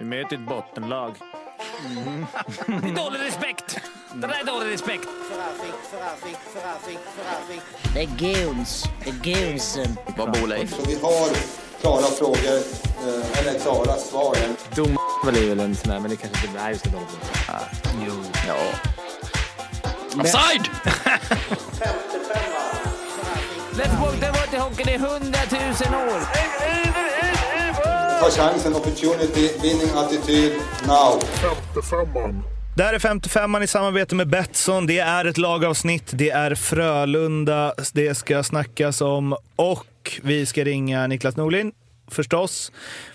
Vi möter ett bottenlag. Det är dålig respekt. Det där är dålig respekt. Det är guns. Det är gunsen. Vad bor Leif? Så vi har klara frågor, eh, eller klara svar. Dom är väl en sån där, men det kanske inte är just det. Jo. Ja. Offside! Let's walk the water hockey, det är hundratusen år. Ta chansen, opportunity, winning attityd, now. Där är 55an i samarbete med Betsson. Det är ett lagavsnitt. Det är Frölunda det ska snackas om och vi ska ringa Niklas Norlin förstås.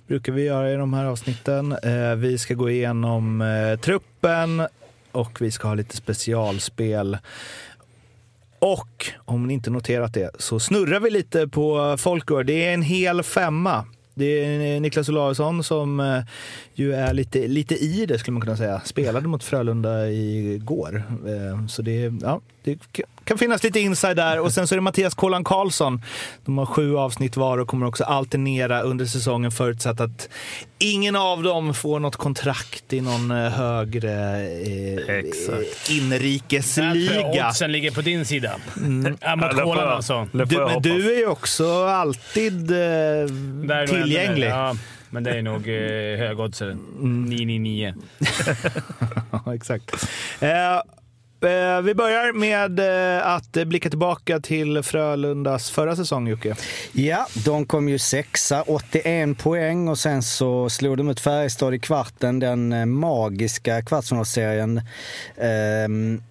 brukar vi göra i de här avsnitten. Eh, vi ska gå igenom eh, truppen och vi ska ha lite specialspel. Och om ni inte noterat det så snurrar vi lite på Folkor. Det är en hel femma. Det är eh, Niklas Olausson som eh, ju är lite, lite i det skulle man kunna säga. Spelade mot Frölunda igår. Eh, så det, ja, det kan finnas lite inside där. Och sen så är det Mattias Kolan Karlsson. De har sju avsnitt var och kommer också alternera under säsongen förutsatt att ingen av dem får något kontrakt i någon eh, högre eh, Exakt. inrikesliga. Oddsen ligger på din sida. Mm. Ja, mot Kolan alltså. Du, men du är ju också alltid eh, tillgänglig. Ja, men det är nog eh, högoddsare. Mm. 999. Ja, exakt. Eh, Eh, vi börjar med eh, att blicka tillbaka till Frölundas förra säsong, Jocke. Ja, de kom ju sexa, 81 poäng och sen så slog de ut Färjestad i kvarten, den eh, magiska kvartsfinalserien. ehm,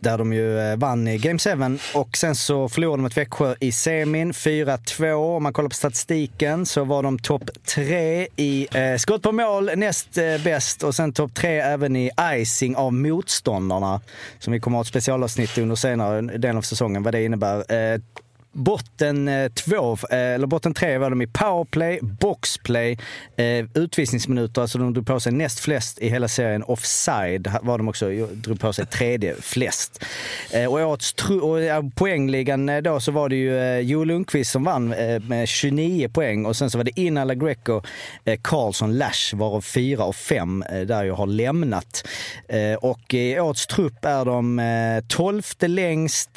där de ju eh, vann i Game 7 och sen så förlorade de mot Växjö i semin 4-2. Om man kollar på statistiken så var de topp tre i eh, skott på mål, näst eh, bäst och sen topp tre även i icing av motståndarna. Som vi kommer att ha ett specialavsnitt under senare delen av säsongen vad det innebär. Eh, Botten eh, två, eh, eller botten tre var de i powerplay, boxplay, eh, utvisningsminuter, alltså de drog på sig näst flest i hela serien. Offside var de också, drog på sig tredje flest. Och årets och, poängligan då så var det ju Joel Lundqvist som vann med 29 poäng och sen så var det Inna Greco, Karlsson, Lash varav fyra och fem där jag har lämnat. Och i årets trupp är de tolfte längst,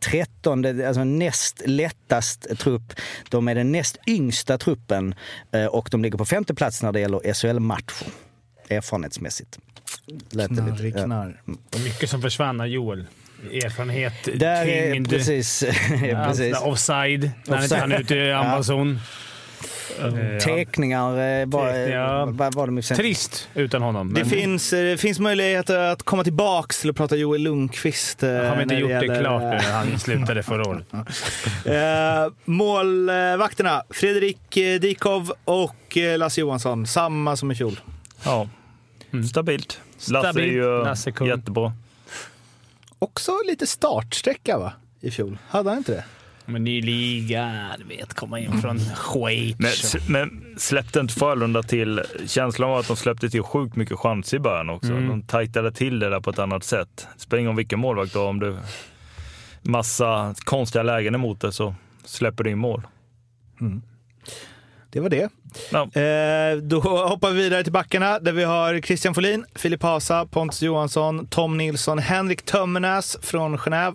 trettonde, alltså näst lättast trupp. De är den näst yngsta truppen eh, och de ligger på femte plats när det gäller SHL-matcher. Erfarenhetsmässigt. Lät det Knarr i lite- ja. knarr. Och mycket som försvann av Joel. Erfarenhet, Där är tyngd, precis, allt precis. offside. När Offside. han är ute i anfallszon. Teckningar vad var de Trist utan honom. Det men finns, eh, det finns möjlighet att komma tillbaks till att prata Joel Lundqvist. Har vi inte gjort det gäller, klart nu när han slutade förra året? Målvakterna, Fredrik Dikov och Lasse Johansson. Samma som i fjol. Ja, stabilt. Lasse är ju Lasse jättebra. Också lite startsträcka va? I fjol. Hade han inte det? Men ny liga, du vet, komma in från Schweiz. Men, men släppte inte Frölunda till... Känslan var att de släppte till sjukt mycket chanser i början också. Mm. De tajtade till det där på ett annat sätt. Det spelar ingen roll vilken målvakt du har, om du massa konstiga lägen emot dig så släpper du in mål. Det var det. Ja. Eh, då hoppar vi vidare till backarna där vi har Christian Folin, Filip Hasa, Pontus Johansson, Tom Nilsson, Henrik Tömmernes från Genève.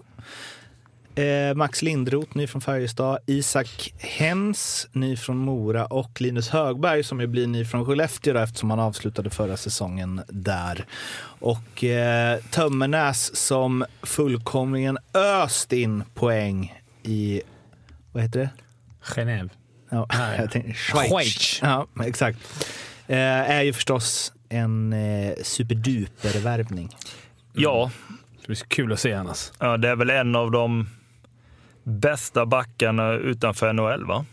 Eh, Max Lindroth, ny från Färjestad. Isak Hens, ny från Mora. Och Linus Högberg som ju blir ny från Skellefteå då, eftersom han avslutade förra säsongen där. Och eh, Tömmernes som fullkomligen öst in poäng i, vad heter det? Genève. Ja, tänkte, Schweiz. Schweiz. Ja, exakt. Eh, är ju förstås en eh, superduper-värvning. ja, Det blir så kul att se annars. ja, det är väl en av de bästa backarna utanför NHL, va?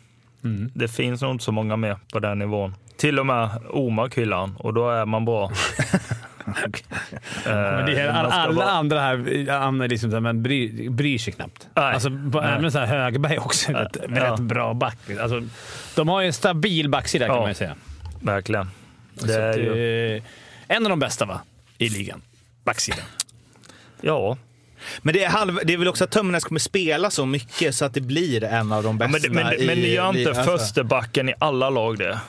Mm. Det finns nog inte så många mer på den nivån. Till och med Omark hyllar han och då är man bra. Är, Eh, alla, ska alla vara- andra här liksom, men bryr, bryr sig knappt. Nej. Alltså, även så här Högberg också. Ja. Ett rätt bra back. Alltså, de har ju en stabil backsida kan Ja. man ju säga. Verkligen. Det är att, ju, eh, en av de bästa va? i ligan. Backsidan. ja, Men det är, halv, det är väl också att Tömmernes kommer spela så mycket så att det blir en av de Ja, bästa men, men, i men det gör inte alltså. första backen i alla lag det.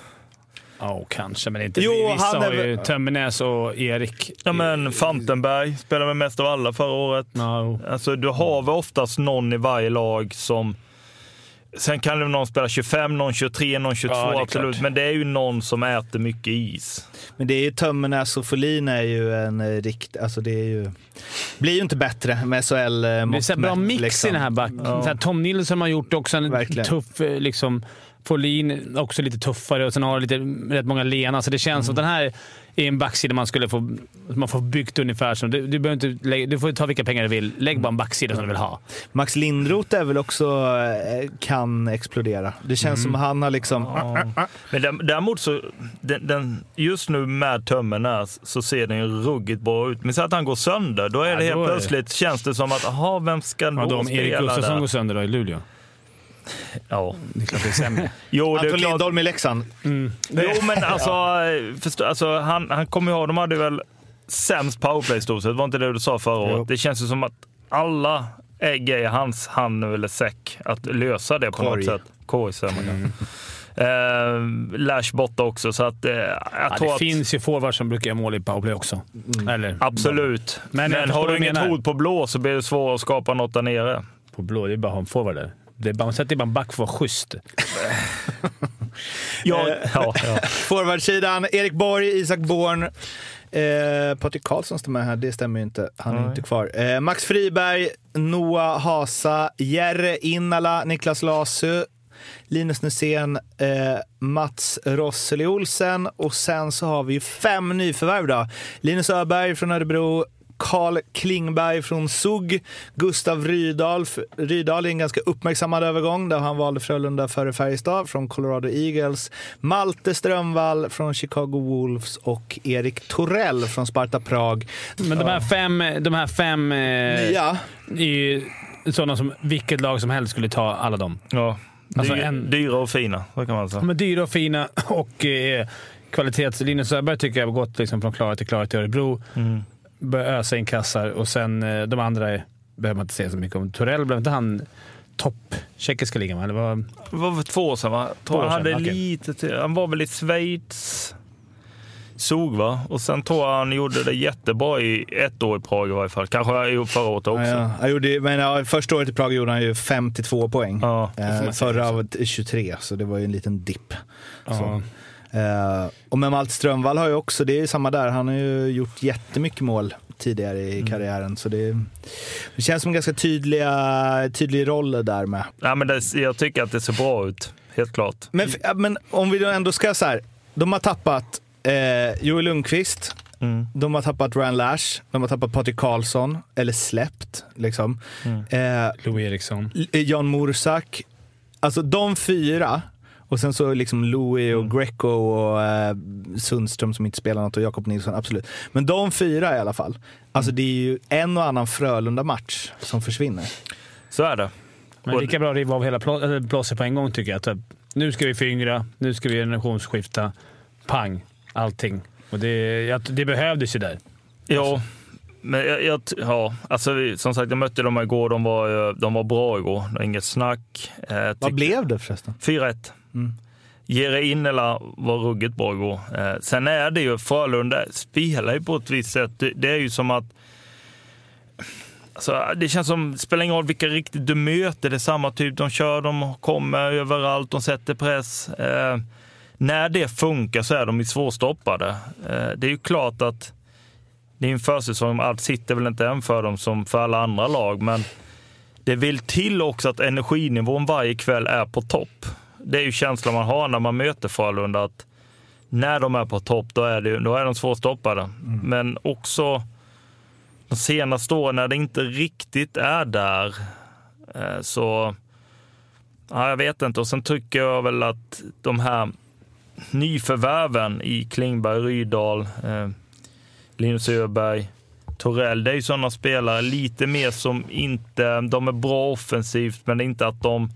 Ja, kanske, men inte Jo, Vissa han är har ju väl- Tömmernes och Erik. Ja, men Fantenberg spelade med mest av alla förra året. Ja, jo. Alltså, du har väl oftast någon i varje lag som... Sen kan det någon spela 25, någon 23, någon 22, Ja, absolut. klart. Men det är ju någon som äter mycket is. Men det är ju Tömmernes och Folin är ju en eh, rikt... Alltså det är ju... Blir ju inte bättre med SHL Det är så här bra mix liksom. i den här backen. Så här, Tom Nilsson har gjort också en Verkligen. tuff... eh, Liksom, Folin också lite tuffare och sen har lite, rätt många lena. Så det känns som att den här är en backsida man skulle få, man får byggt ungefär som... Du, du, behöver inte lägga, du får ta vilka pengar du vill. Lägg bara en backsida som du vill ha. Max Lindroth är väl också... eh, kan explodera. Det känns som han har liksom... Men dä- däremot så, den, den, just nu med Tömmernes så ser den ju ruggigt bra ut. Men så att han går sönder, då är Ja, det helt är plötsligt, känns det som att, aha, vem ska Ja, då om Erik spela Gustafsson går sönder då i Luleå. Ja. Det är klart det är sämre. Jo, det är Anton klart. Lindholm i Leksand. Jo, men alltså, förstå, alltså han, han kommer ihåg, de hade väl sämst powerplay i stort sett. Var inte det du sa förra året? Det känns ju som att alla ägg är i hans hand nu, eller säck, att lösa det på Korg. något sätt. Korg säger man mm. eh, Lash borta också, så att jag Ja, tror det att... finns ju forwards som brukar göra mål i powerplay också. Eller, Absolut. Men Men, har du inget hot på blå så blir det svårare att skapa något där nere. På blå, det är bara att ha en forward där. Det bara, sätter bara en back för att vara schysst. Ja, ja, ja. Forwardsidan, Erik Borg, Isak Born. Eh, Patrik Karlsson står med här, det stämmer ju inte. Han är Nej. inte kvar. Eh, Max Friberg, Noah Hasa, Jerre Innala, Niklas Lasu, Linus Nysén, eh, Mats Rosseli Olsen och sen så har vi ju fem nyförvärv då. Linus Öberg från Örebro, Karl Klingberg från SUG, Gustav Rydahl, Rydahl är en ganska uppmärksammad övergång där han valde Frölunda före Färjestad från Colorado Eagles, Malte Strömvall från Chicago Wolves och Erik Torell från Sparta Prag. Men de här fem, de här fem eh, Nya. är ju sådana som vilket lag som helst skulle ta alla dem. ja. Alltså Dy- en- Dyra och fina, så kan man säga. Är dyra och fina och eh, kvalitets... Linus Öberg tycker jag har gått liksom från klarhet till klarhet i Örebro. Mm. Börjar ösa in kassar och sen eh, de andra är, behöver man inte säga så mycket om. Torell, blev inte han topp tjeckiska ligan? va? Eller vad? Det var väl två år sedan va? Jag Två år han hade okej. lite till. Han var väl i Schweiz. Zug va? Och sen tror jag han gjorde det jättebra i ett år i Prag i varje fall. Kanske i förra året också. Ja, ja. Jag gjorde, men ja, första året i Prag gjorde han ju 52 poäng. Ja. Eh, förra var det 23, så det var ju en liten dipp. Så. Eh, och med Malte Strömvall har ju också, det är samma där, han har ju gjort jättemycket mål tidigare i karriären. Så det, det känns som en ganska tydliga, tydlig roll där med. Ja, men det, jag tycker att det ser bra ut. Helt klart. Men, men om vi då ändå ska så här, de har tappat eh, Joel Lundqvist, Mm. de har tappat Ryan Lash, de har tappat Patrik Karlsson, eller släppt liksom. Eh, Louis Eriksson. Jan Morsak. Alltså de fyra. Och sen så liksom Louis och Greco och eh, Sundström som inte spelar något och Jakob Nilsson, absolut. Men de fyra i alla fall. Alltså det är ju en och annan Frölunda-match som försvinner. Så är det. Men lika bra att riva av hela plå- blåset på en gång tycker jag. Att, eh, nu ska vi föryngra, nu ska vi generationsskifta. Pang, allting. Och det, det behövdes ju där. Ja, men jag, jag, ja, alltså, vi- som sagt, jag mötte dem igår. De var, eh, de var bra igår. Inget snack. Eh, Vad blev det förresten? 4-1. Mm. Jere Innela var ruggigt bra igår. Eh, sen är det ju, Frölunda spelar ju på ett visst sätt. Det, det är ju som att Alltså, det känns som, det spelar ingen roll vilka riktigt du möter, det är samma typ. De kör, de kommer överallt, de sätter press. Eh, när det funkar så är de ju svårstoppade. Eh, det är ju klart att det är en försäsong, allt sitter väl inte än för dem som för alla andra lag, men det vill till också att energinivån varje kväll är på topp. Det är ju känslan man har när man möter Frölunda, att när de är på topp, då är, det, då är de svårstoppade. Men också de senaste åren när det inte riktigt är där, eh, så ja, jag vet inte. Och sen tycker jag väl att de här nyförvärven i Klingberg, Rydahl, eh, Linus Öberg, Torell, det är ju sådana spelare lite mer som inte, de är bra offensivt, men det är inte att de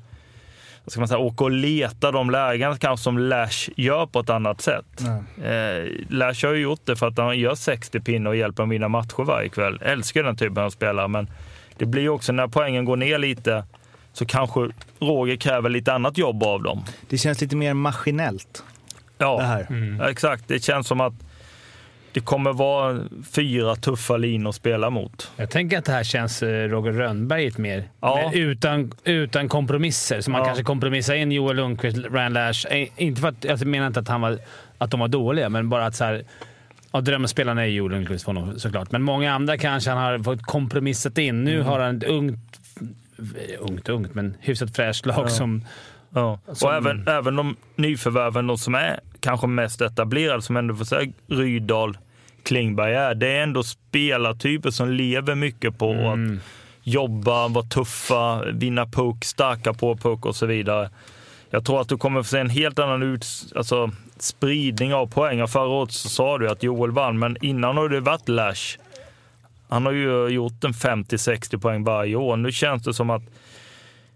vad ska man säga, åker och letar de lägena kanske som Lash gör på ett annat sätt. Eh, Lash har ju gjort det för att han gör 60 pinnar och hjälper dem vinna matcher varje kväll. Älskar den typen av spelare, men det blir ju också när poängen går ner lite så kanske Roger kräver lite annat jobb av dem. Det känns lite mer maskinellt. Ja, det. Ja, exakt. Det känns som att det kommer vara fyra tuffa linor att spela mot. Jag tänker att det här känns eh, Roger Rönnberg mer. Ja. Utan, utan kompromisser. Så man Ja. kanske kompromissar in Joel Lundqvist, Ryan Lash. Eh, Inte för att, jag menar inte att, han var, att de var dåliga, men bara att så här, ja, drömspelarna är Joel Lundqvist för honom såklart. Men många andra kanske han har fått kompromissat in. Nu Mm. har han ett ungt, ungt, ungt, men hyfsat fräscht lag som... Ja. Som- Och även, även de nyförvärven, de som är kanske mest etablerade, som ändå får säga Rydahl, Klingberg är, det är ändå spelartyper som lever mycket på att jobba, vara tuffa, vinna puck, starka på puck och så vidare. Jag tror att du kommer få se en helt annan ut, alltså, spridning av poäng. Förra året så sa du att Joel vann, men innan har det varit Lash. Han har ju gjort en 50-60 poäng varje år. Nu känns det som att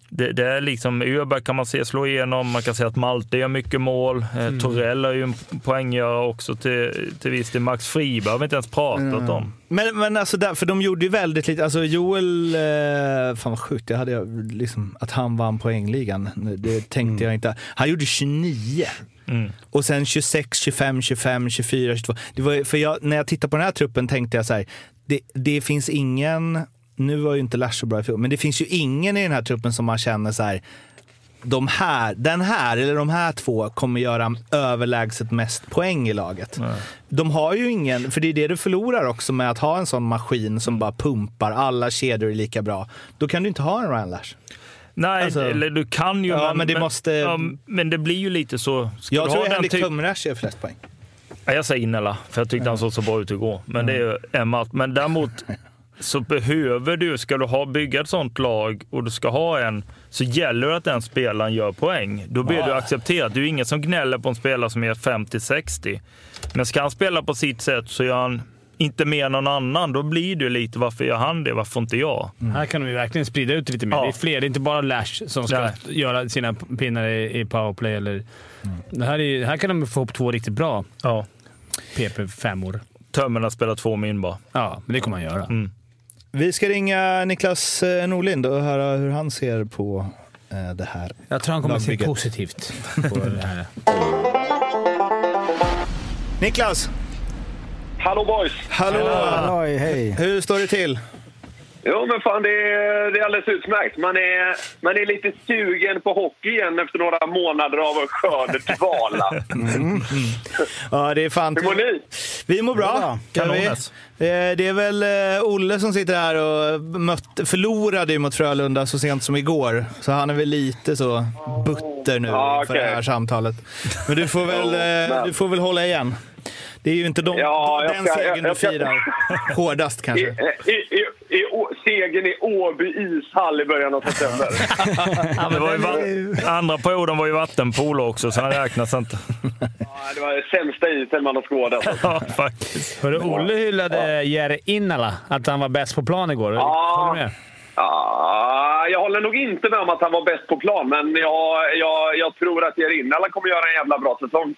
det, det är liksom, Öberg kan man se slå igenom, man kan säga att Malte gör mycket mål. Eh, Torell är ju en poänggörare också till, till viss del. Max Friberg har vi inte ens pratat om. Men, men alltså, där, för de gjorde ju väldigt lite. Alltså Joel, eh, fan vad sjukt, det hade jag liksom, att han vann poängligan. Det tänkte jag inte. Han gjorde 29. Mm. Och sen 26, 25, 25, 24, 22. Det var, för jag, när jag tittade på den här truppen tänkte jag så här, det, det finns ingen, nu var ju inte Lash så bra i fjol, men det finns ju ingen i den här truppen som man känner så här, de här, den här eller de här två kommer göra överlägset mest poäng i laget. De har ju ingen, för det är det du förlorar också med att ha en sån maskin som bara pumpar, alla kedjor är lika bra. Då kan du inte ha en Ryan Lash. Nej, Alltså- eller du kan ju, Ja, men det måste- ja, men det blir ju lite så. Ska Jag tror Henrik typ- Tumrash är flest poäng. Ja, jag säger Innela, för jag tyckte han såg så bra ut igår. Men det är ju Emma. Men däremot så behöver du, ska du ha, bygga ett sånt lag och du ska ha en, så gäller det att den spelaren gör poäng. Då blir du accepterat. Det är ju ingen som gnäller på en spelare som gör 50-60. Men ska han spela på sitt sätt så gör han inte mer än någon annan. Då blir det lite, varför gör han det? Varför inte jag? Här kan de ju verkligen sprida ut det lite mer. Ja. Det är fler. Det är inte bara Lash som ska Nej. göra sina pinnar i, powerplay. Eller, det här, är, här kan de få ihop två riktigt bra Ja. PP5-or. Tömmerna spelar två min bara. Ja, men det kommer han göra. Vi ska ringa Niklas eh, Norlind och höra hur han ser på eh, det här. Jag tror han kommer se Lagbygget. positivt på det här. Niklas! Hallå boys! Hallå! Halloj, hej. Hur står det till? Jo men fan det är, det är alldeles utmärkt. Man är, man är lite sugen på hockey igen efter några månader av skördedvala. Ja, det är fan... Hur mår ni? Vi mår bra. Vi. Kanones. Det är väl eh, Olle som sitter här och mött, förlorade mot Frölunda så sent som igår. Så han är väl lite så butter nu Ja, för det här samtalet. Men du får väl, men- du får väl hålla igen. Det är ju inte de, Ja, jag den segern du firar hårdast kanske. i, i, i, Å- segern i Åby ishall i början av september. Det var ju andra perioden var ju vattenpolo också, så han räknas inte. Ja, det var det sämsta isen man har skådat. Ja, faktiskt. Hörru, Olle hyllade Jere Innala, att han var bäst på plan igår. Ja. Håller du med? Ja, jag håller nog inte med om att han var bäst på plan, men jag, jag, jag tror att Jerinnala kommer göra en jävla bra säsong.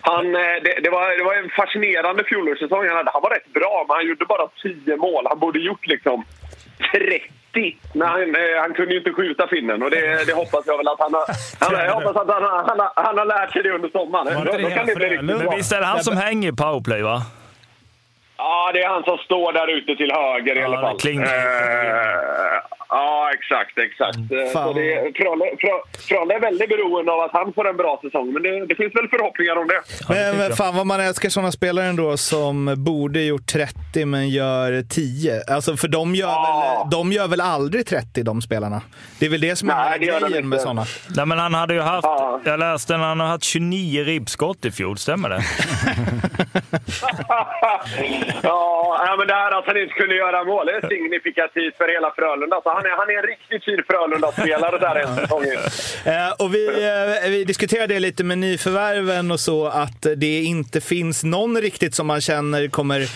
Han, eh, det, det, var, det var en fascinerande fjolårssäsong han hade. Han var rätt bra, men han gjorde bara 10 mål. Han borde gjort liksom 30. Men han, eh, han kunde ju inte skjuta finnen och det, det hoppas jag väl att han har... Han, jag hoppas att han, han, han har lärt sig det under sommaren. Då, då kan det bli riktigt Men visst är det han som hänger i powerplay, va? Ja, det är han som står där ute till höger i Ja, alla fall. Kling. Eh, ja, exakt, exakt. Eh, Fan. Så det, Frölunda, Frö- Frölunda är väldigt beroende av att han får en bra säsong, men det, det finns väl förhoppningar om det. Men, men fan vad man älskar sådana spelare ändå som borde gjort 30 men gör 10. Alltså för de gör, Ja. väl, de gör väl aldrig 30 de spelarna? Det är väl det som är Nej, grejen med sådana. Nej, men han hade ju haft, Ja. jag läste att han har haft 29 ribbskott i fjol, stämmer det? ja, ja, men det här att han inte kunde göra mål det är signifikativt för hela Frölunda. Så han, är, han är en riktigt fin Frölunda-spelare där en säsong. Eh, och vi, eh, vi diskuterade det lite med nyförvärven och så, att det inte finns någon riktigt som man känner kommer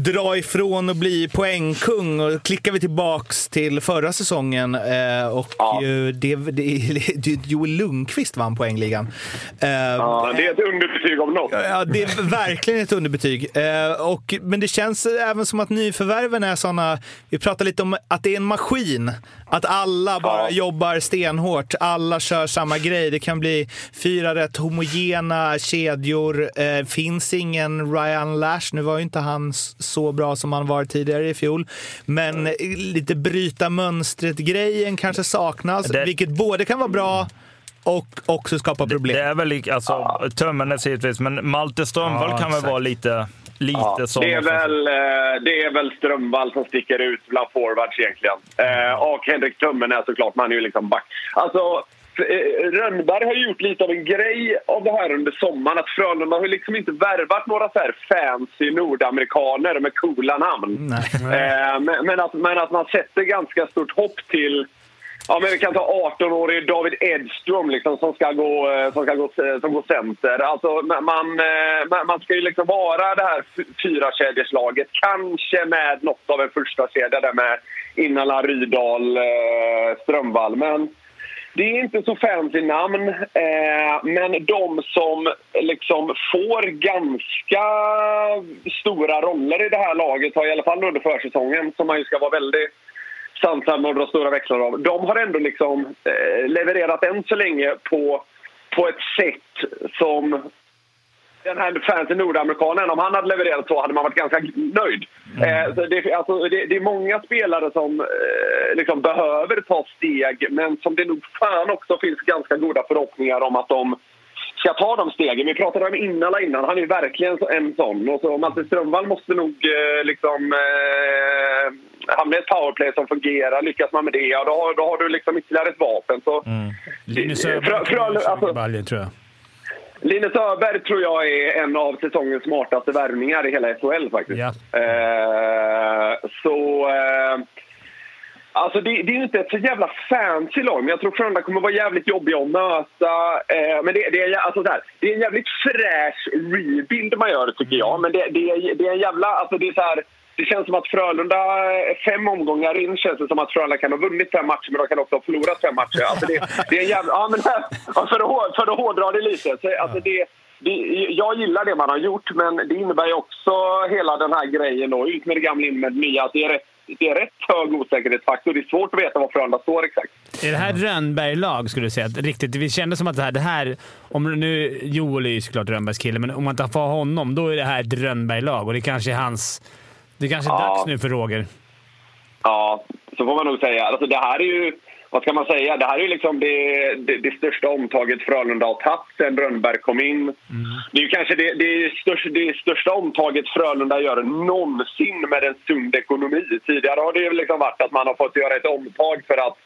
dra ifrån och bli poängkung. Och klickar vi tillbaks till förra säsongen eh, och Ja. ju, det, det, det, Joel Lundqvist vann poängligan. Eh, Ja, det är ett underbetyg om något. Ja, det är verkligen ett underbetyg. Eh, och, men det känns även som att nyförvärven är såna. Vi pratar lite om att det är en maskin. Att alla bara Ja. jobbar stenhårt. Alla kör samma grej. Det kan bli fyra rätt homogena kedjor. Eh, finns ingen Ryan Lash. Nu var ju inte han så bra som han var tidigare i fjol. Men eh, lite bryta mönstret-grejen kanske saknas. Det- Vilket både kan vara bra och också skapa problem. Det är väl alltså, Tömmernes givetvis, men Malte Strömvall Ja, kan väl vara lite, lite Ja, som... det, är väl, eh, det är väl Strömvall som sticker ut bland forwards egentligen. Eh, och Henrik Tummen är såklart, man är ju liksom back. Alltså, Rönnberg har gjort lite av en grej av det här under sommaren. Att Frölunda har liksom inte värvat några så här fancy nordamerikaner med coola namn. Eh, men, men, att, men att man sätter ganska stort hopp till Ja, men vi kan ta 18-årig David Edström liksom, som ska gå, eh, som ska gå, eh, som går center. Alltså, ma- man, eh, man, ska ju liksom vara det här fyrakedjeslaget. Kanske med något av en första kedja där med Innala, Rydahl, eh, Strömvall. Men det är inte så fancy namn. Eh, men de som liksom får ganska stora roller i det här laget har i alla fall under försäsongen, som man ju ska vara väldigt sansad och att dra stora växlar av. De har ändå liksom eh, levererat än så länge på, på ett sätt som den här fancy nordamerikanen, om han hade levererat så hade man varit ganska nöjd. Eh, så det, alltså, det, det är många spelare som eh, liksom behöver ta steg men som det nog fan också finns ganska goda förhoppningar om att de ska ta de stegen. Vi pratade om Innala innan, han är verkligen en sån. Och så Malte Strömvall måste nog eh, liksom eh, hamna i ett powerplay som fungerar. Lyckas man med det, ja, då, har- då har du liksom ytterligare ett vapen. Så, Linus Frö- kommer köra alltså- baljor, tror jag. Linus Öberg tror jag är en av säsongens smartaste värvningar i hela SHL faktiskt. Ja. Eh, så... Eh, alltså det, det är ju inte ett så jävla fancy lag, men jag tror Frölunda kommer vara jävligt jobbiga att möta. Eh, men det, det, är, alltså så här, det är en jävligt fräsch rebuild man gör, tycker jag. Men det, det, är, det är en jävla... Alltså det är så här, det känns som att Frölunda, fem omgångar in, känns det som att Frölunda kan ha vunnit fem matcher, men de kan också ha förlorat fem matcher. Alltså det, det är en jävla... Ja, men, här, för, att, för att hårdra det lite. Så, alltså det, det, jag gillar det man har gjort, men det innebär ju också hela den här grejen då. Ut med det gamla, in med det nya. Att det är rätt, det är rätt hög osäkerhetsfaktor. Det är svårt att veta var Frölunda står exakt. Är det här Rönnberg-lag, skulle du säga? Riktigt, vi kände som att det här... Det här om nu, Joel är ju såklart Rönnbergs kille, men om man tar för honom, då är det här ett Rönnberg-lag och det kanske är hans... Det kanske är Ja. dags nu för Roger. Ja, så får man nog säga. Alltså det här är ju, vad ska man säga, det här är ju liksom det, det, det största omtaget Frölunda har tagit sen Rönnberg kom in. Det är ju kanske det, det, största, det största omtaget Frölunda gör någonsin med en sund ekonomi. Tidigare har det ju liksom varit att man har fått göra ett omtag för att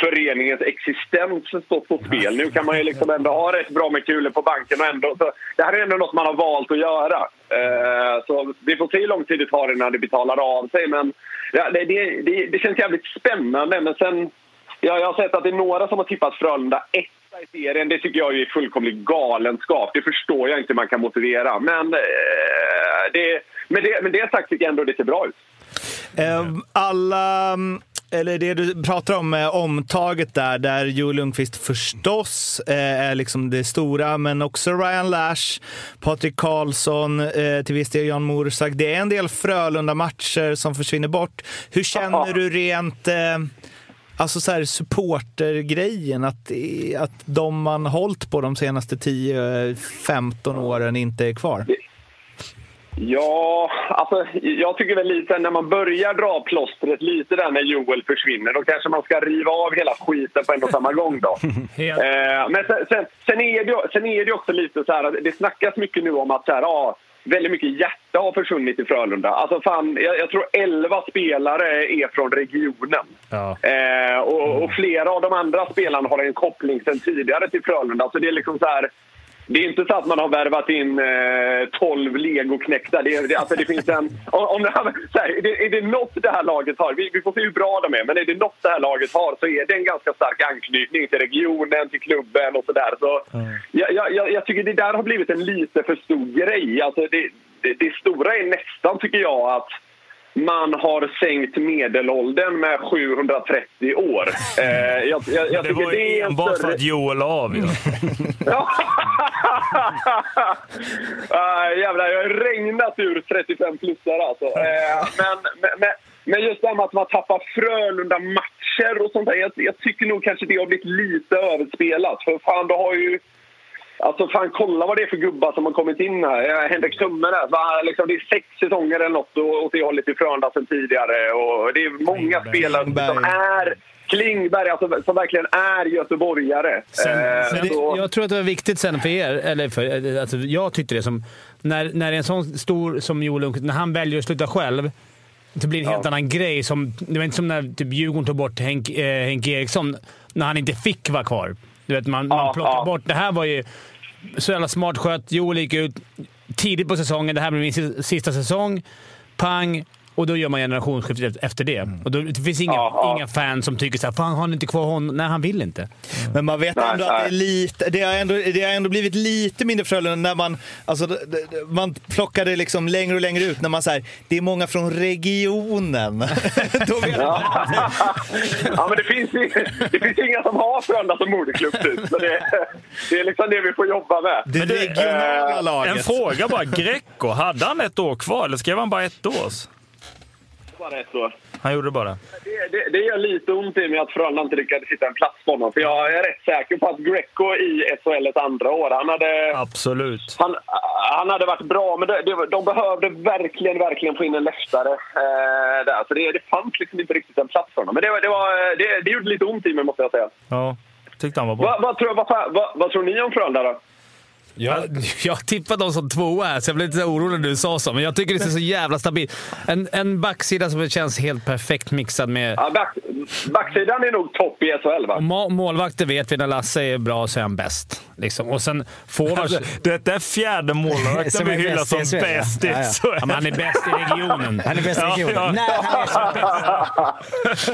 föreningens existens stått på spel. Nu kan man ju liksom ändå ha rätt bra med kulor på banken och ändå... Så det här är ändå något man har valt att göra. Eh, så vi får se hur lång tid det tar innan det betalar av sig. Men ja, det, det, det, det känns jävligt spännande. Men sen... Ja, jag har sett att det är några som har tippat Frölunda etta i serien. Det tycker jag är fullkomlig galenskap. Det förstår jag inte hur man kan motivera. Men, eh, det, med, det, med det sagt tycker jag ändå det ser bra ut. Ehm, alla, mm, eller det du pratar om, eh, omtaget där, där Joel Lundqvist förstås eh, är liksom det stora, men också Ryan Lash, Patrik Karlsson, eh, till viss del Jan Morsak. Det är en del Frölunda-matcher som försvinner bort. Hur känner du rent Alltså så här supportergrejen, att, att de man hållit på de senaste 10-15 åren inte är kvar. Ja, alltså jag tycker väl lite när man börjar dra plåstret lite där när Joel försvinner, då kanske man ska riva av hela skiten på en och samma gång då. Eh, men sen, sen, sen, är det, sen är det också lite så här, att det snackas mycket nu om att så här, ja, väldigt mycket hjärta har försvunnit i Frölunda. Alltså fan, jag, jag tror 11 spelare är från regionen. Ja. Eh, och, och flera av de andra spelarna har en koppling sen tidigare till Frölunda. Så det är liksom så här... Det är inte så att man har värvat in eh, 12 legoknäckta. Det, det, alltså det finns en... Om, om det, så här, är, det, är det något det här laget har, vi, vi får se hur bra de är, men är det något det här laget har så är det en ganska stark anknytning till regionen, till klubben och sådär. Så jag, jag, jag, jag tycker det där har blivit en lite för stor grej. Alltså det, det, det stora är nästan, tycker jag, att man har sänkt medelåldern med 730 år. Eh, jag, jag, jag Det var det ju är en enbart för större- att Joel av. Ja. uh, jävlar, jag har regnat ur 35-plussare alltså. Eh, men, men, men, just det här med att man tappar Frölunda-matcher och sånt där. Jag, jag tycker nog kanske det har blivit lite överspelat. För fan, du har ju... Alltså fan, kolla vad det är för gubbar som har kommit in här. Eh, Henrik Tumme där. Liksom, det är sex säsonger eller något och- åt det hållet i Frölunda sen tidigare. Och det är många spelare som är... Klingberg, alltså, som verkligen är göteborgare. Eh, Men det, jag tror att det var viktigt sen för er, eller för, alltså jag tyckte det som... När, när en sån stor som Joel Lundqvist, när han väljer att sluta själv, det blir en helt annan grej. Som, det var inte som när typ Djurgården tog bort Henk, eh, Henke Eriksson, när han inte fick vara kvar. Du vet, man, man Ja, plockade ja. bort... Det här var ju så jävla smart skött. Joel gick ut tidigt på säsongen. Det här blir min si- sista säsong. Pang! Och då gör man generationsskifte efter- det. Och då, det finns inga, Ja, ja. inga fans som tycker såhär “Fan, har ni inte kvar honom?” Nej, han vill inte. Men man vet Nej, ändå att det är lite, det har ändå, det har ändå blivit lite mindre Frölunda när man, alltså, man plockar det liksom längre och längre ut när man säger det är många från regionen. Då vet man. ja, men det finns, det finns inga som har Frölunda som moderklubb typ. Så det, det är liksom det vi får jobba med. Det regionala Eh, laget. En fråga bara. Greco, hade han ett år kvar eller skrev han bara ett års? Bara ett år. Han gjorde bara det. Det, det, gör lite ont i mig att Frölunda inte lyckades hitta en plats för honom. För jag är rätt säker på att Greco i SHL ett andra år, han hade... Absolut. Han, han hade varit bra, men det, det, de behövde verkligen, verkligen få in en leftare eh, där. Så det, det fanns liksom inte riktigt en plats för honom. Men det, det, var, det, det gjorde lite ont i mig, måste jag säga. Ja, tyckte han var bra. Vad, vad, tror, vad, vad tror ni om Frölunda då? Jag, jag tippade dem som tvåa här, så jag blev lite orolig när du sa så. Men jag tycker det ser så jävla stabilt En, en backsida som känns helt perfekt mixad med... Ja, back, backsidan är nog topp i SHL, va? Ma- målvakter vet vi, när Lasse är bra så är han bäst. Liksom. Och sen forwards... Alltså, detta är fjärde målvakten Som vi är hyllar bäst i som SHL, ja. bäst i Ja, ja. Ja, han är bäst i regionen. Han är bäst i regionen. ja. Nej, han är så bäst.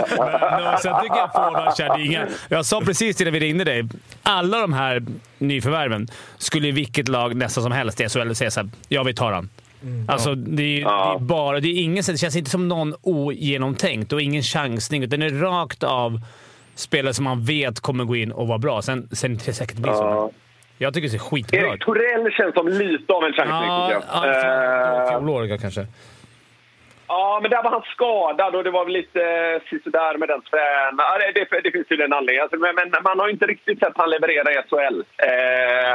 Men, sen tycker jag forwards är inga... Jag sa precis innan vi ringde dig. Alla de här nyförvärven skulle i vilket lag nästan som helst i SHL säga såhär, ja vi tar han. Alltså, det är, det är bara... Det, är ingen, det känns inte som någon ogenomtänkt och ingen chansning. Utan det är rakt av spelare som man vet kommer gå in och vara bra. Sen, sen är det säkert blir så. Ja. Jag tycker det ser skitbra Erik ut. Torell känns som lite av en chansning, Ja, tycker ja, jag. Eh, fjolåriga kanske. Ja, men där var han skadad och det var väl lite eh, sådär med den tränaren. Ja, det, det, det finns ju en anledning. Alltså, men, men man har ju inte riktigt sett han leverera i SHL. Eh,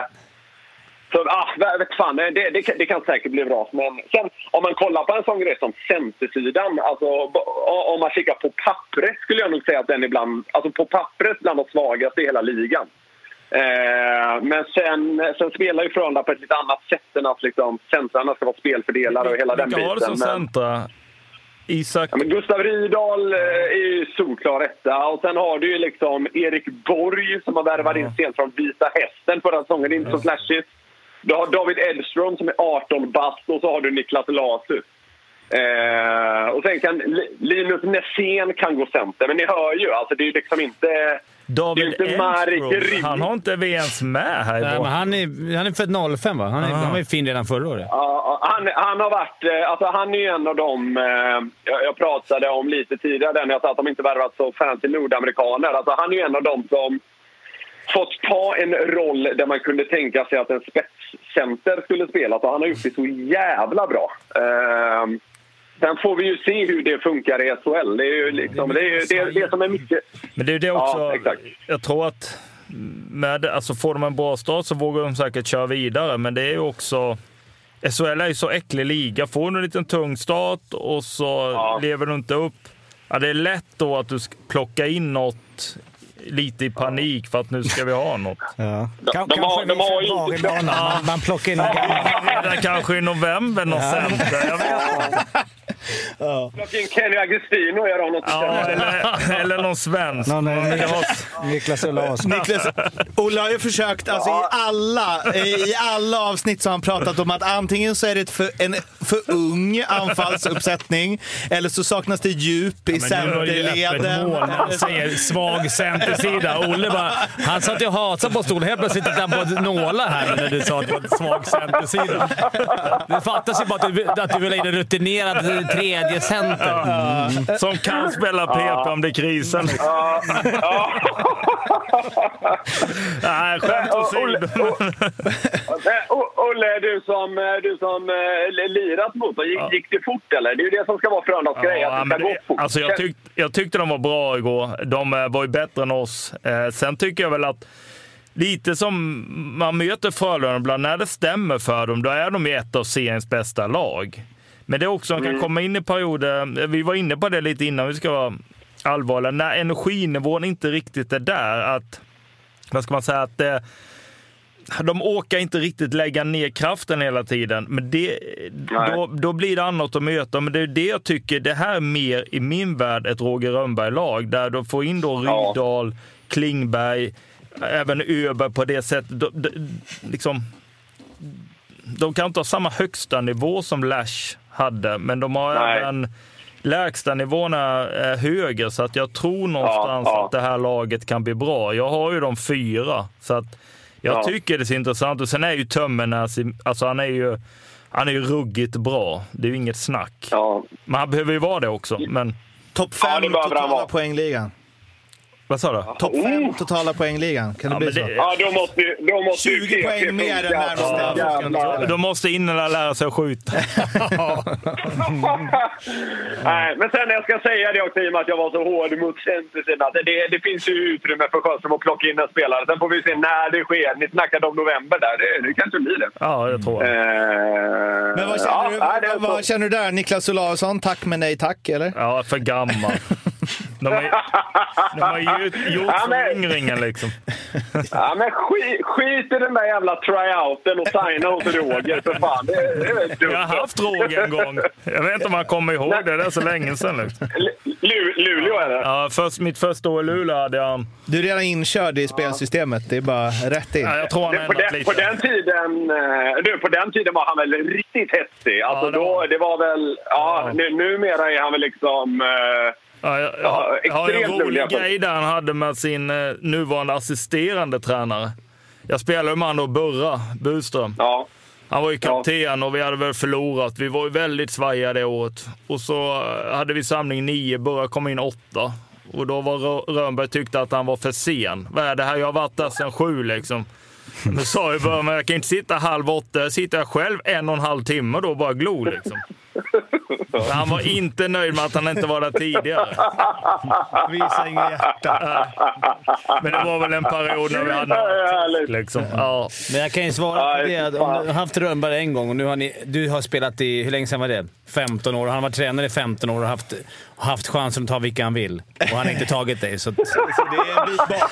så, ah, vet fan, det, det, det kan säkert bli bra. Men sen, om man kollar på en sån grej som centersidan, alltså, om man kikar på pappret skulle jag nog säga att den är bland, alltså på pappret bland de svagaste i hela ligan. Eh, men sen, sen spelar ju Frölunda på ett lite annat sätt än att liksom, centrarna ska vara spelfördelare och hela den Vilka har biten. du som centra? Isak? Ja, men Gustav Rydahl eh, är ju solklar etta. Och sen har du ju liksom Erik Borg som har värvat in sent från Vita Hästen förra säsongen. Det är inte så flashigt. Du har David Edström som är 18 bast och så har du Niklas Lasu. Eh, och sen kan Li- Linus Nässén kan gå center. Men ni hör ju, alltså det är liksom inte... David. Ryd. Han har inte vi ens med här Nej, han, är, han är född 05 va? Han, är, han var ju fin redan förra året. Ja, han, han har varit... eh, Alltså han är ju en av dem... eh, Jag, jag pratade om lite tidigare när jag sa att de inte värvat så fancy nordamerikaner. Alltså han är ju en av dem som fått ta en roll där man kunde tänka sig att en spetscenter skulle spela. Och han har gjort det så jävla bra. Eh, sen får vi ju se hur det funkar i SHL. Det är ju liksom, det, är det, är det som är mycket... Men det är det också. Ja, exakt. Jag tror att med, alltså får de en bra start så vågar de säkert köra vidare. Men det är ju också... SHL är ju så äcklig liga. Får du en liten tung start och så Ja. lever du inte upp. Ja, det är lätt då att du ska plocka in något lite i panik för att nu ska vi ha något. Ja. De- Kan- de har- Kanske de har i februari inte- månad. Man, man plockar in. Redan kanske i november något center. Jag vet inte. Plocka in Kenny Agustino och göra honom till Ja, eller, eller någon svensk. Någon, eh, Det Nik- var- Niklas Olausson. Niklas, Olle har ju försökt, alltså i alla, i alla avsnitt så har han pratat om att antingen så är det för, en för ung anfallsuppsättning eller så saknas det djup i Men nu var det ju öppet centerleden. han säger svag centersida. Olle bara, han satt ju och hatade på stolen. Helt plötsligt tittade han på nålar här när du sa att det var svag centersida. Det fattas ju bara att du, att du vill ha in en rutinerad tredje center. Som kan spela PP om det är krisen. Nej, skämt Olle, åsido. Olle, du som, du som eh, lirat mot dem, gick, gick det fort eller? Det är ju det som ska vara Frölundas grej, att det ska gå fort. alltså jag, tyck, jag tyckte de var bra igår. De eh, var ju bättre än oss. Eh, sen tycker jag väl att lite som man möter Frölunda ibland, när det stämmer för dem, då är de ju ett av seriens bästa lag. Men det är också, de kan komma in i perioder, vi var inne på det lite innan, vi ska vara allvarliga, när energinivån inte riktigt är där. Att, vad ska man säga, att eh, de orkar inte riktigt lägga ner kraften hela tiden. Men det, då, då blir det annat att möta. Men det är det jag tycker, det här är mer i min värld ett Roger Rönnberg-lag. Där du får in då Ja. Rydahl, Klingberg, även Öberg på det sättet. De, de, liksom, de kan inte ha samma högsta nivå som Lash hade, men de har Nej. även lägsta nivån är högre, så att jag tror någonstans ja. att det här laget kan bli bra. Jag har ju de fyra, så att jag Ja. tycker det är så intressant. Och sen är ju Tömmernes, alltså han är ju, han är ju ruggigt bra. Det är ju inget snack. Ja. Men han behöver ju vara det också. Men Topp Ja, fem han totala poängligan. Vad sa du? Topp fem totala poängligan. Kan det Ja, bli men så? det- Ja, då måste, då måste ju 20 poäng mer än närmaste Ja. Då måste innerna lära sig att skjuta. Nej, men sen jag ska säga det också i och med att jag var så hård mot centersidan. att Det, det finns ju utrymme för Sjöström att plocka in en spelare. Sen får vi se när det sker. Ni snackade om november där. Det, det kanske blir det. Ja, jag tror Eh, det. Men vad känner, ja, du, nej, det vad, vad känner du där? Niklas Olausson, tack men nej tack, eller? Ja, för gammal. De har ju, de har ju gjort Ja, föryngringen liksom. Ja, men skit, skit i den där jävla tryouten och signa hos Roger för fan. Det, det. Jag har haft Roger en gång. Jag vet inte om han kommer ihåg det. Det är så länge sedan. Liksom. Lu- Lu- Luleå är det. Ja, först, mitt första år i Luleå hade jag... Du är redan inkörd i spelsystemet. Det är bara rätt in. Ja, jag tror han Det, på, den, på, den tiden, eh, du, på den tiden var han väl riktigt hetsig. Alltså Ja, det då, var- det var väl... Ja, Ja. Nu, numera är han väl liksom... Eh, Ja, jag, jag, Ja, jag har en extremt rolig grej där han hade med sin eh, nuvarande assisterande tränare. Jag spelade med han då, Burra Buström. ja. Han var ju kapten och vi hade väl förlorat. Vi var ju väldigt svajiga det året. Och så eh, hade vi samling nio, Burra kom in åtta. Och då var Rö- Rönnberg tyckte att han var för sen. Vad är det här? Jag har varit där sedan sju liksom. Men sa ju Burra, men jag kan inte sitta halv åtta. Sitter jag själv en och en halv timme då och bara glo liksom. Så han var inte nöjd med att han inte var där tidigare. Visa inget hjärta. Men det var väl en period när vi hade något, liksom. Ja. Men jag kan ju svara på det. Om du har haft Rönnberg en gång och nu har ni, du har spelat i, hur länge sedan var det? 15 år. Han har varit tränare i 15 år och haft, haft chansen att ta vilka han vill. Och han har inte tagit dig. Så Så det är en bit bak.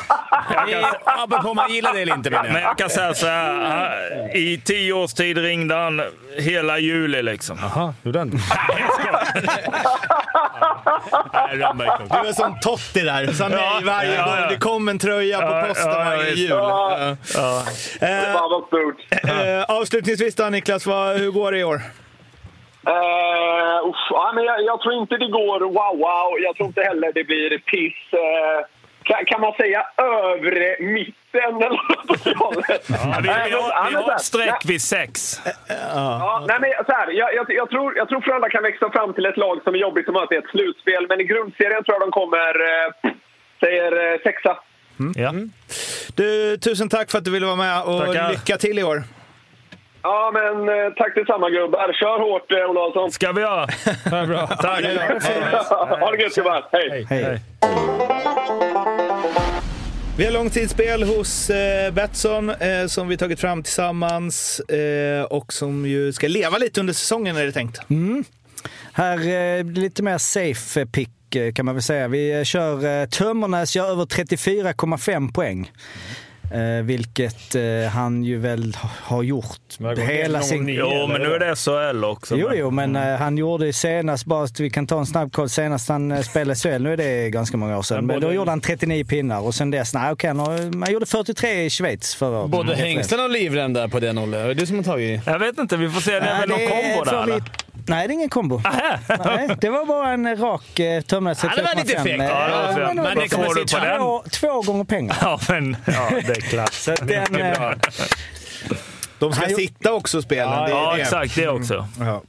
det är uppe på om man gillar det eller inte menar Men jag. jag kan säga så här. han- I tio års tid ringde han hela juli liksom. Jaha, gjorde han? Du är som Totti där. Sa nej varje ja, gång. ja. Det kom en tröja på posten ja, varje jul. Ja. Ja. Eh, Fan vad stort. eh, avslutningsvis då Niklas, vad, hur går det i år? Uh, uff, ja, men jag, jag tror inte det går wow, wow. Jag tror inte heller det blir piss. Eh, kan, kan man säga övre mitten eller något hållet? Ja, vi, vi, har, vi har ett streck vid sex. Ja, nej, men så här, jag, jag, jag tror, jag tror Frölunda kan växa fram till ett lag som är jobbigt att möta i ett slutspel. Men i grundserien tror jag de kommer, eh, säger eh, sexa. Ja. Du, tusen tack för att du ville vara med och Tackar. lycka till i år. Ja, men eh, tack detsamma gubbar. Kör hårt eh, Olausson. Ska vi göra? Ja, bra. Tack. ha det gött gubbar. Hej. Hej. Vi har långtidsspel hos eh, Betsson eh, som vi tagit fram tillsammans eh, och som ju ska leva lite under säsongen är det tänkt. Mm. Här eh, blir lite mer safe pick eh, kan man väl säga. Vi eh, kör eh, Tömmernes gör över 34,5 poäng. Eh, vilket eh, han ju väl ha- har gjort hela sin... nio. Jo, men nu är det SHL också. Jo, men- jo, men eh, han gjorde senast, bara att vi kan ta en snabb koll, senast han eh, spelade SHL, nu är det ganska många år sedan, Men men då både- gjorde han 39 pinnar och sen dess, nej okej, han, har- han gjorde 43 i Schweiz förra året. Både Mm. Hengsten och Livrem där på den, Olle. Det är du som har tagit... Jag vet inte, vi får se. Det är väl någon det kombo där vi-? Nej, det är ingen kombo. Nej, det var bara en rak eh. Ja, det var lite fegt. Ja, men Men det kommer du på den? två, två gånger pengar. Ja, men ja, det är klart. Så att den, Det De ska Han- sitta också spelen. det är Ja, det. exakt. Det också. Ja.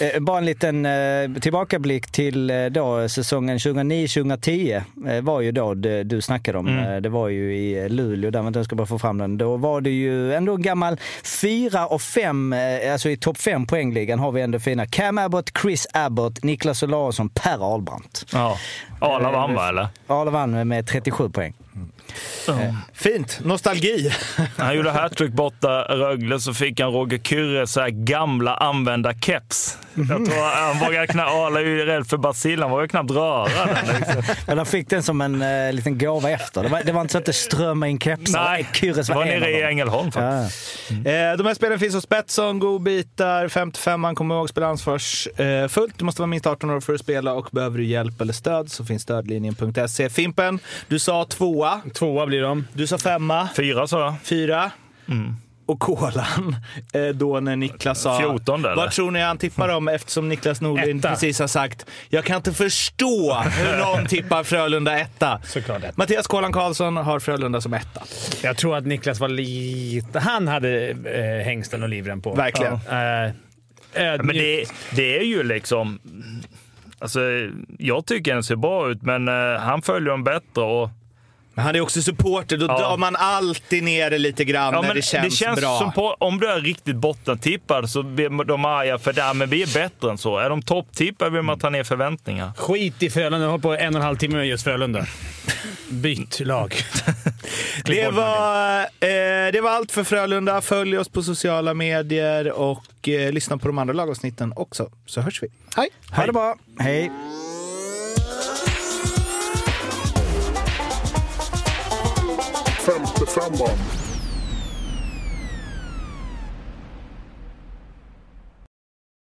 Eh, Bara en liten eh, tillbakablick till eh, då, säsongen 2009-2010 eh, var ju då det du snackade om. Mm. Eh, Det var ju i eh, Luleå, där, vänta jag ska bara få fram den. Då var det ju ändå en gammal fyra och fem, eh, alltså i topp fem poängligan har vi ändå fina Cam Abbott, Chris Abbott, Niklas Olausson, Per Ahlbrandt. Ja. Arla vann va, eller? Arla vann med 37 poäng. Fint. Nostalgi. Han gjorde hattrick borta Rögle, så fick han Roger Kyrre så här gamla använda keps. Jag tror han vågade knappt, Arla är ju rädd för Basil, han vågade knappt röra den. Liksom. Men de fick den som en eh, liten gåva efter. Det var, det var inte så att det strömmade in kepsar. Nej, Kyrres var en nere i. Ängelholm faktiskt. Ja. Eh, De här spelen finns hos Betsson, godbitar, 55 kommer ihåg, spela ansvarsfullt. fullt. Du måste vara minst 18 år för att spela och behöver du hjälp eller stöd så finns stödlinjen.se. Fimpen, du sa tvåa, Tvåa blir de. du sa femma, Fyra sa jag. fyra. Och kolan, eh, då när Niklas sa... 14 eller? Vad tror ni han tippar om eftersom Niklas Norlin Etta. precis har sagt jag kan inte förstå hur någon tippar Frölunda etta. Såklart etta. Mattias Kolan Karlsson har Frölunda som etta. Jag tror att Niklas var lite... Han hade eh, Hengsten och Livrem på. Verkligen. Eh, ödmjuk. Men det, det är ju liksom... Alltså, jag tycker den ser bra ut, men eh, han följer dem bättre. Och, Men han är också supporter, då Ja. drar man alltid ner det lite grann ja, när men det känns, bra. som på, om du är riktigt bottentippad så blir de arga för det. Men vi är bättre än så. Är de topptippade vill man ta ner förväntningar. Skit i Frölunda. Jag har på en och en halv timme med just Frölunda. Byt lag. Det var, eh, det var allt för Frölunda. Följ oss på sociala medier och eh, lyssna på de andra lagavsnitten också. Så hörs vi. Hej! Ha det bra. Hej. Femte femman.